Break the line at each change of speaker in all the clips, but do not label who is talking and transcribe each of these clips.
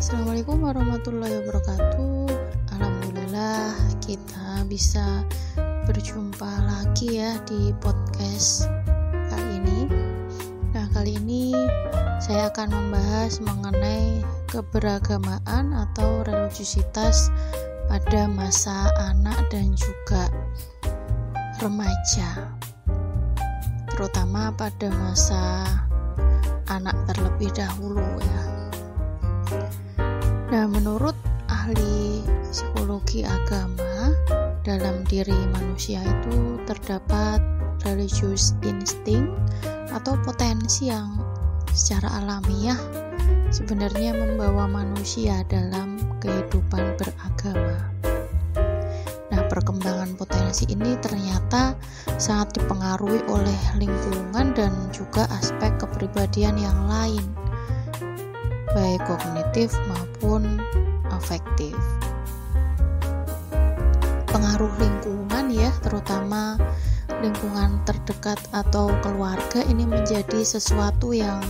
Assalamualaikum warahmatullahi wabarakatuh. Alhamdulillah kita bisa berjumpa lagi ya di podcast kali ini. Nah, kali ini saya akan membahas mengenai keberagamaan atau religiusitas pada masa anak dan juga remaja. Terutama pada masa anak terlebih dahulu ya. Nah, menurut ahli psikologi agama, dalam diri manusia itu terdapat religious instinct atau potensi yang secara alamiah sebenarnya membawa manusia dalam kehidupan beragama. Nah, perkembangan potensi ini ternyata sangat dipengaruhi oleh lingkungan dan juga aspek kepribadian yang lain baik kognitif maupun afektif. Pengaruh lingkungan ya, terutama lingkungan terdekat atau keluarga ini menjadi sesuatu yang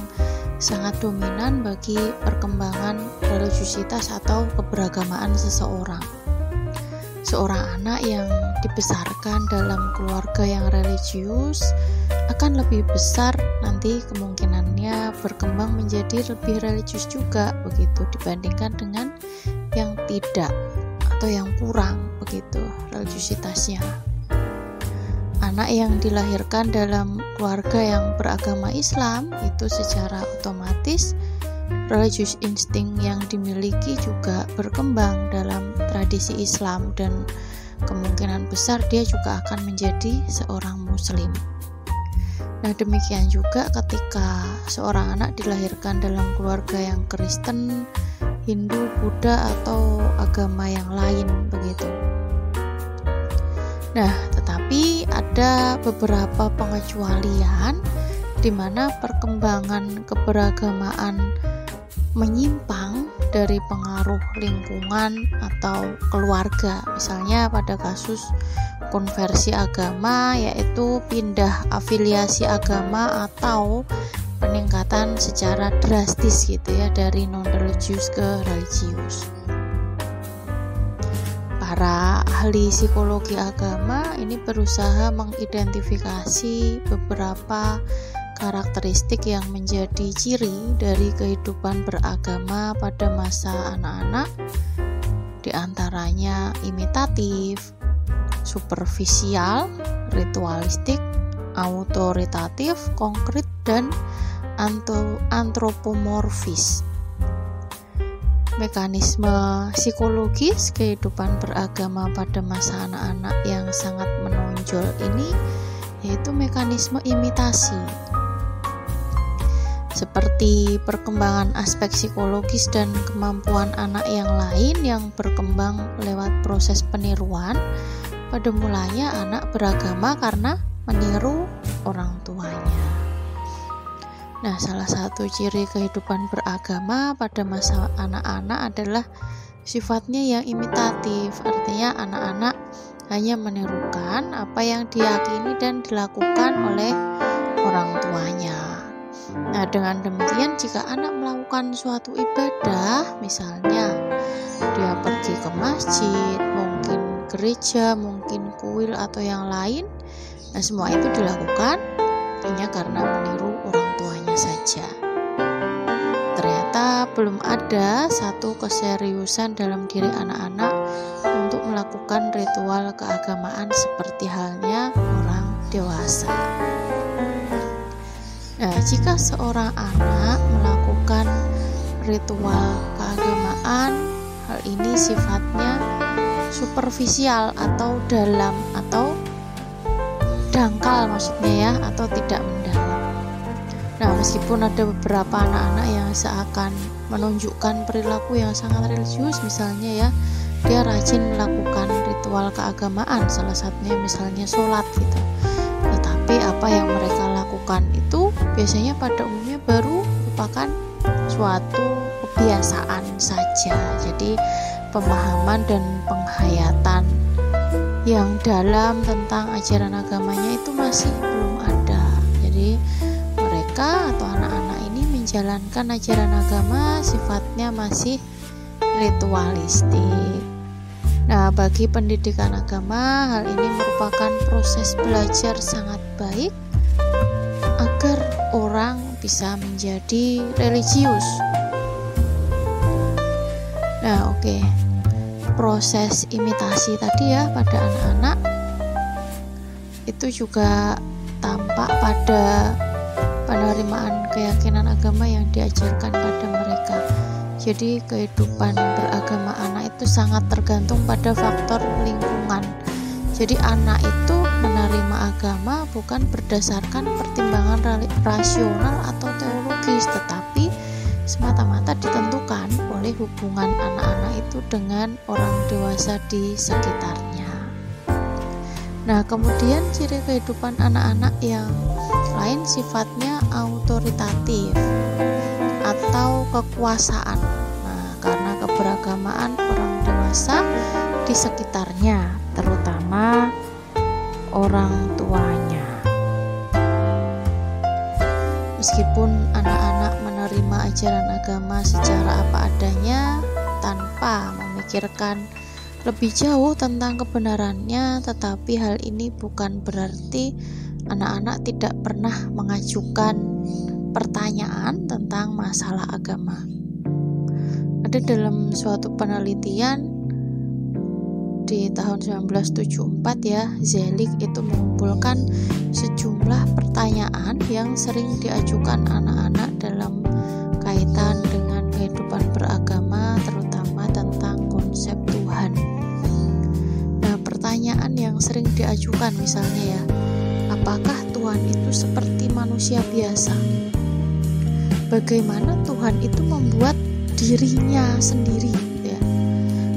sangat dominan bagi perkembangan religiusitas atau keberagamaan seseorang. Seorang anak yang dibesarkan dalam keluarga yang religius akan lebih besar nanti kemungkinannya berkembang menjadi lebih religius juga begitu dibandingkan dengan yang tidak atau yang kurang begitu religiusitasnya. Anak yang dilahirkan dalam keluarga yang beragama Islam itu secara otomatis religious instinct yang dimiliki juga berkembang dalam tradisi Islam dan kemungkinan besar dia juga akan menjadi seorang muslim. Nah, demikian juga ketika seorang anak dilahirkan dalam keluarga yang Kristen, Hindu, Buddha atau agama yang lain begitu. Nah, tetapi ada beberapa pengecualian di mana perkembangan keberagamaan menyimpang dari pengaruh lingkungan atau keluarga. Misalnya pada kasus konversi agama yaitu pindah afiliasi agama atau peningkatan secara drastis gitu ya dari non religius ke religius. Para ahli psikologi agama ini berusaha mengidentifikasi beberapa karakteristik yang menjadi ciri dari kehidupan beragama pada masa anak-anak, di antaranya imitatif, superficial, ritualistik, autoritatif, konkret, dan antropomorfis. Mekanisme psikologis kehidupan beragama pada masa anak-anak yang sangat menonjol ini yaitu mekanisme imitasi seperti perkembangan aspek psikologis dan kemampuan anak yang lain yang berkembang lewat proses peniruan. Pada mulanya anak beragama karena meniru orang tuanya. Nah, salah satu ciri kehidupan beragama pada masa anak-anak adalah sifatnya yang imitatif. Artinya anak-anak hanya menirukan apa yang diyakini dan dilakukan oleh orang tuanya. Nah, dengan demikian jika anak melakukan suatu ibadah, misalnya dia pergi ke masjid, mungkin gereja, mungkin kuil atau yang lain, nah semua itu dilakukan hanya karena meniru orang tuanya saja. Ternyata belum ada satu keseriusan dalam diri anak-anak untuk melakukan ritual keagamaan seperti halnya orang dewasa. Nah, jika seorang anak melakukan ritual keagamaan, hal ini sifatnya superficial atau dalam atau dangkal maksudnya ya atau tidak mendalam. Nah, meskipun ada beberapa anak-anak yang seakan menunjukkan perilaku yang sangat religius misalnya ya, dia rajin melakukan ritual keagamaan salah satunya misalnya sholat gitu. Tetapi apa yang mereka lakukan itu biasanya pada umumnya baru merupakan suatu kebiasaan saja. Jadi pemahaman dan penghayatan yang dalam tentang ajaran agamanya itu masih belum ada. Jadi mereka atau anak-anak ini menjalankan ajaran agama sifatnya masih ritualistik. Nah, bagi pendidikan agama, hal ini merupakan proses belajar sangat baik agar orang bisa menjadi religius. Nah, oke. Okay. Proses imitasi tadi ya pada anak-anak itu juga tampak pada penerimaan keyakinan agama yang diajarkan pada mereka. Jadi kehidupan beragama anak itu sangat tergantung pada faktor lingkungan. Jadi anak itu menerima agama bukan berdasarkan pertimbangan rasional atau teologis, tetapi semata-mata ditentukan oleh hubungan anak-anak itu dengan orang dewasa di sekitarnya. Nah, kemudian ciri kehidupan anak-anak yang lain sifatnya autoritatif atau kekuasaan. Nah, karena keberagamaan orang dewasa di sekitarnya, terutama orang tuanya. Meskipun anak-anak menerima ajaran agama secara apa adanya tanpa memikirkan lebih jauh tentang kebenarannya, tetapi hal ini bukan berarti anak-anak tidak pernah mengajukan pertanyaan tentang masalah agama. Ada dalam suatu penelitian di tahun 1974 ya, Zelik itu mengumpulkan sejumlah pertanyaan yang sering diajukan anak-anak dalam kaitan dengan kehidupan beragama, terutama tentang konsep Tuhan. Nah, pertanyaan yang sering diajukan misalnya ya, apakah Tuhan itu seperti manusia biasa? bagaimana Tuhan itu membuat dirinya sendiri ya.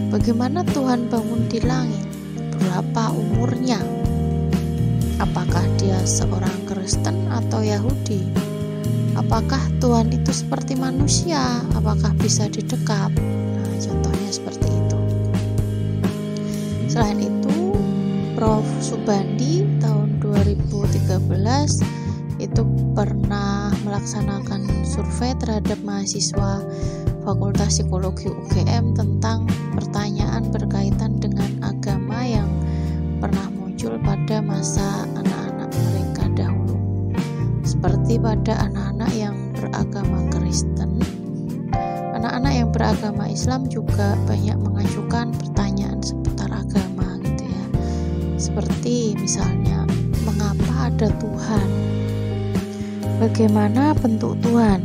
Bagaimana Tuhan bangun di langit? Berapa umurnya? Apakah dia seorang Kristen atau Yahudi? Apakah Tuhan itu seperti manusia? Apakah bisa didekap? Nah, contohnya seperti itu. Selain itu, Prof. Tahun 2013 itu pernah melaksanakan survei terhadap mahasiswa Fakultas Psikologi UGM tentang pertanyaan berkaitan dengan agama yang pernah muncul pada masa anak-anak mereka dahulu. Seperti pada anak-anak yang beragama Kristen, anak-anak yang beragama Islam juga banyak mengajukan pertanyaan seputar agama gitu ya. Seperti misalnya, ada Tuhan? Bagaimana bentuk Tuhan?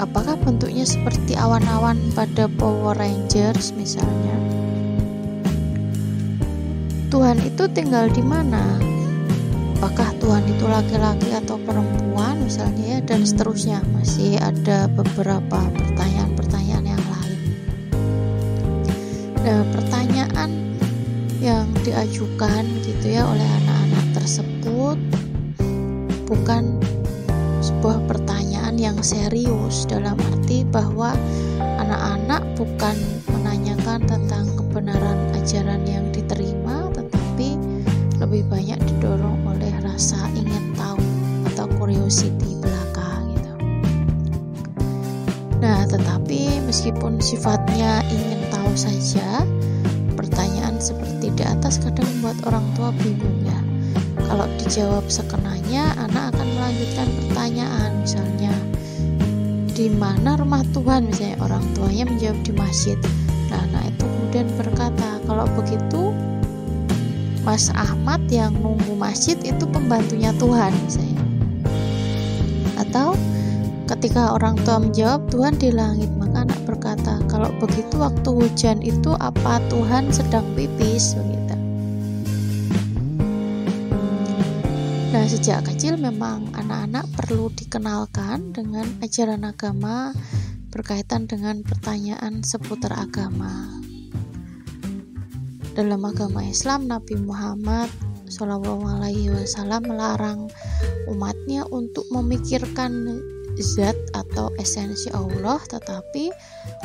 Apakah bentuknya seperti awan-awan pada Power Rangers misalnya? Tuhan itu tinggal di mana? Apakah Tuhan itu laki-laki atau perempuan misalnya ya dan seterusnya. Masih ada beberapa pertanyaan-pertanyaan yang lain. Nah, pertanyaan yang diajukan gitu ya oleh anak-anak tersebut bukan sebuah pertanyaan yang serius dalam arti bahwa anak-anak bukan menanyakan tentang kebenaran ajaran yang diterima tetapi lebih banyak didorong oleh rasa ingin tahu atau curiosity belaka gitu. Nah, tetapi meskipun sifatnya ingin tahu saja, pertanyaan seperti di atas kadang membuat orang tua bingung kalau dijawab sekenanya, anak akan melanjutkan pertanyaan, misalnya di mana rumah Tuhan, misalnya orang tuanya menjawab di masjid. Nah, anak itu kemudian berkata, kalau begitu Mas Ahmad yang nunggu masjid itu pembantunya Tuhan, misalnya. Atau ketika orang tua menjawab Tuhan di langit, maka anak berkata, kalau begitu waktu hujan itu apa Tuhan sedang pipis? Begitu. Nah, sejak kecil memang anak-anak perlu dikenalkan dengan ajaran agama berkaitan dengan pertanyaan seputar agama. Dalam agama Islam, Nabi Muhammad Wasallam melarang umatnya untuk memikirkan zat atau esensi Allah, tetapi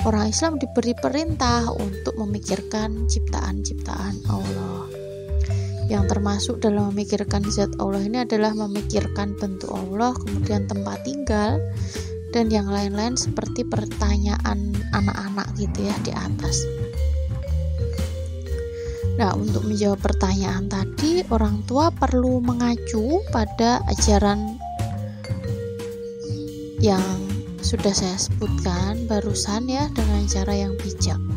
orang Islam diberi perintah untuk memikirkan ciptaan-ciptaan Allah yang termasuk dalam memikirkan zat Allah ini adalah memikirkan bentuk Allah, kemudian tempat tinggal, dan yang lain-lain seperti pertanyaan anak-anak gitu ya di atas. Nah, untuk menjawab pertanyaan tadi, orang tua perlu mengacu pada ajaran yang sudah saya sebutkan barusan ya dengan cara yang bijak.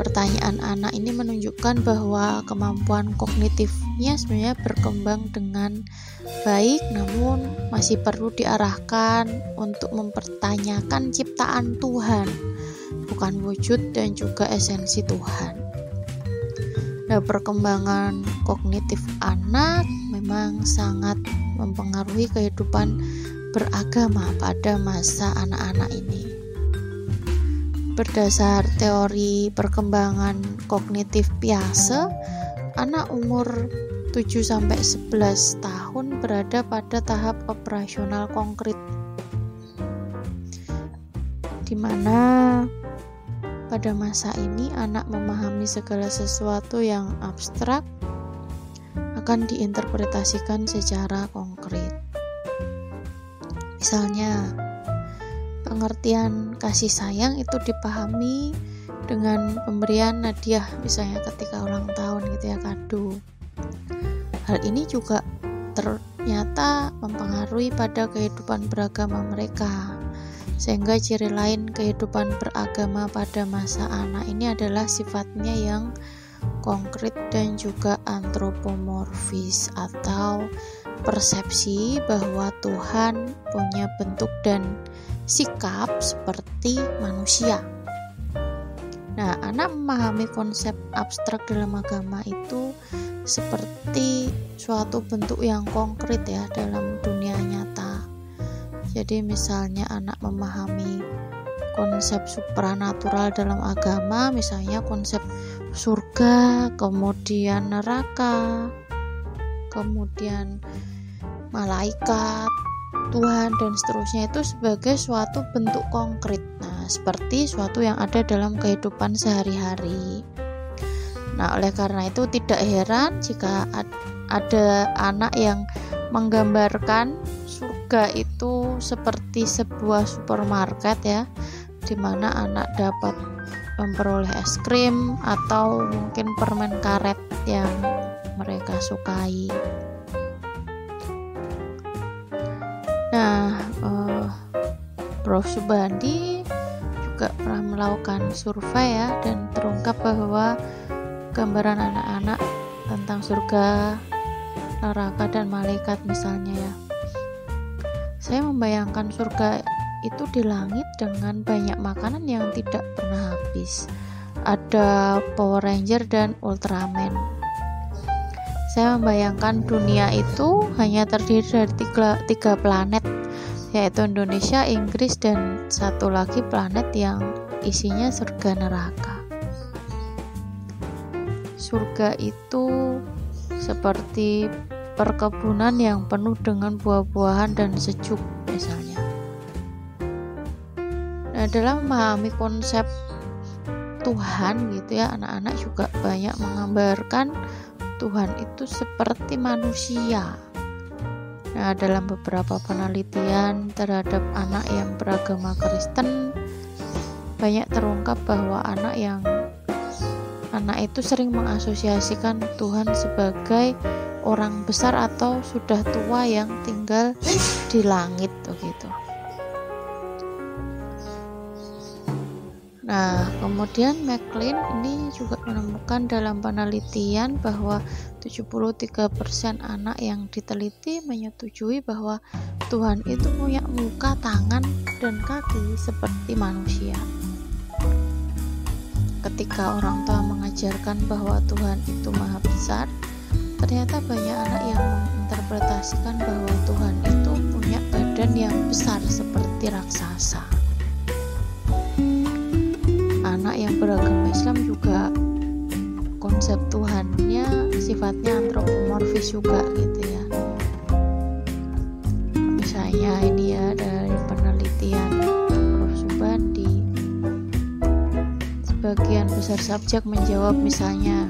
Pertanyaan anak ini menunjukkan bahwa kemampuan kognitifnya sebenarnya berkembang dengan baik namun masih perlu diarahkan untuk mempertanyakan ciptaan Tuhan bukan wujud dan juga esensi Tuhan. Nah, perkembangan kognitif anak memang sangat mempengaruhi kehidupan beragama pada masa anak-anak ini. Berdasar teori perkembangan kognitif Piase, anak umur 7 sampai 11 tahun berada pada tahap operasional konkret di mana pada masa ini anak memahami segala sesuatu yang abstrak akan diinterpretasikan secara konkret. Misalnya, pengertian kasih sayang itu dipahami dengan pemberian hadiah misalnya ketika ulang tahun gitu ya kado. Hal ini juga ternyata mempengaruhi pada kehidupan beragama mereka sehingga ciri lain kehidupan beragama pada masa anak ini adalah sifatnya yang konkret dan juga antropomorfis atau persepsi bahwa Tuhan punya bentuk dan sikap seperti manusia. Nah, anak memahami konsep abstrak dalam agama itu seperti suatu bentuk yang konkret ya dalam dunia nyata. Jadi misalnya anak memahami konsep supranatural dalam agama, misalnya konsep surga, kemudian neraka, kemudian malaikat, Tuhan dan seterusnya itu sebagai suatu bentuk konkret. Nah, seperti suatu yang ada dalam kehidupan sehari-hari. Nah, oleh karena itu tidak heran jika ada anak yang menggambarkan surga itu seperti sebuah supermarket ya, di mana anak dapat memperoleh es krim atau mungkin permen karet yang mereka sukai. Nah, uh, Prof. Subandi juga pernah melakukan survei ya dan terungkap bahwa gambaran anak-anak tentang surga, neraka dan malaikat misalnya ya. Saya membayangkan surga itu di langit dengan banyak makanan yang tidak pernah habis. Ada Power Ranger dan Ultraman saya membayangkan dunia itu hanya terdiri dari tiga, tiga planet yaitu Indonesia, Inggris, dan satu lagi planet yang isinya surga neraka. Surga itu seperti perkebunan yang penuh dengan buah-buahan dan sejuk misalnya. Nah, dalam memahami konsep Tuhan gitu ya, anak-anak juga banyak menggambarkan Tuhan itu seperti manusia. Nah, dalam beberapa penelitian terhadap anak yang beragama Kristen, banyak terungkap bahwa anak yang anak itu sering mengasosiasikan Tuhan sebagai orang besar atau sudah tua yang tinggal di langit begitu. Nah, kemudian McLean ini juga menemukan dalam penelitian bahwa 73% anak yang diteliti menyetujui bahwa Tuhan itu punya muka, tangan, dan kaki seperti manusia. Ketika orang tua mengajarkan bahwa Tuhan itu maha besar, ternyata banyak anak yang menginterpretasikan bahwa Tuhan itu punya badan yang besar seperti raksasa anak yang beragama Islam juga konsep Tuhannya sifatnya antropomorfis juga gitu ya misalnya ini ya dari penelitian Prof. Subandi sebagian besar subjek menjawab misalnya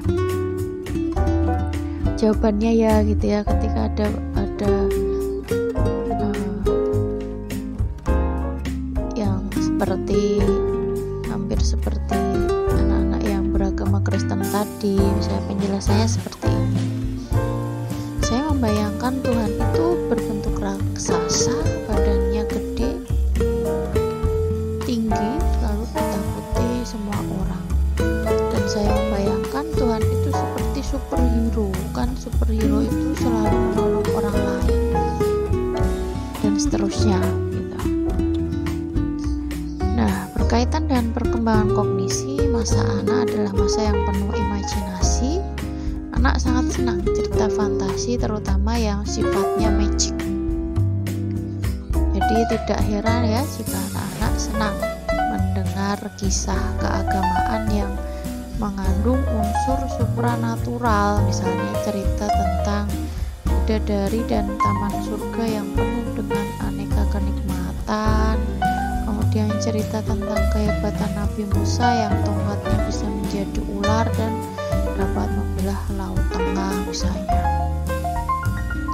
jawabannya ya gitu ya ketika ada ada uh, seperti Tadi misalnya penjelasannya seperti jadi tidak heran ya jika anak-anak senang mendengar kisah keagamaan yang mengandung unsur supranatural misalnya cerita tentang bidadari dan taman surga yang penuh dengan aneka kenikmatan kemudian cerita tentang kehebatan Nabi Musa yang tongkatnya bisa menjadi ular dan dapat membelah laut tengah misalnya.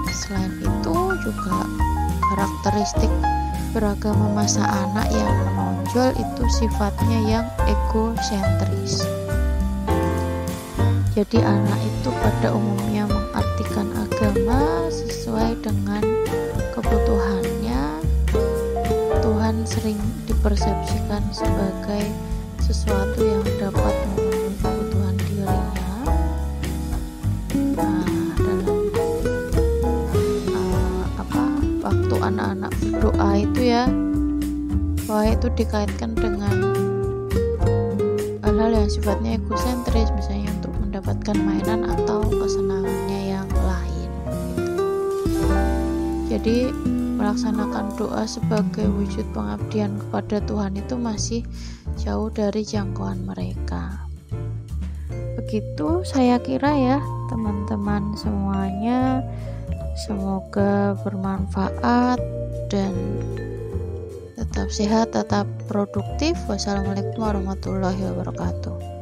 Selain itu juga karakteristik beragama masa anak yang menonjol itu sifatnya yang egosentris. Jadi anak itu pada umumnya mengartikan agama sesuai dengan kebutuhannya. Tuhan sering dipersepsikan sebagai sesuatu yang dapat anak-anak berdoa itu ya. Bahwa itu dikaitkan dengan hal-hal yang sifatnya egosentris misalnya untuk mendapatkan mainan atau kesenangannya yang lain jadi melaksanakan doa sebagai wujud pengabdian kepada Tuhan itu masih jauh dari jangkauan mereka. Begitu saya kira ya teman-teman semuanya. Semoga bermanfaat dan tetap sehat, tetap produktif. Wassalamualaikum warahmatullahi wabarakatuh.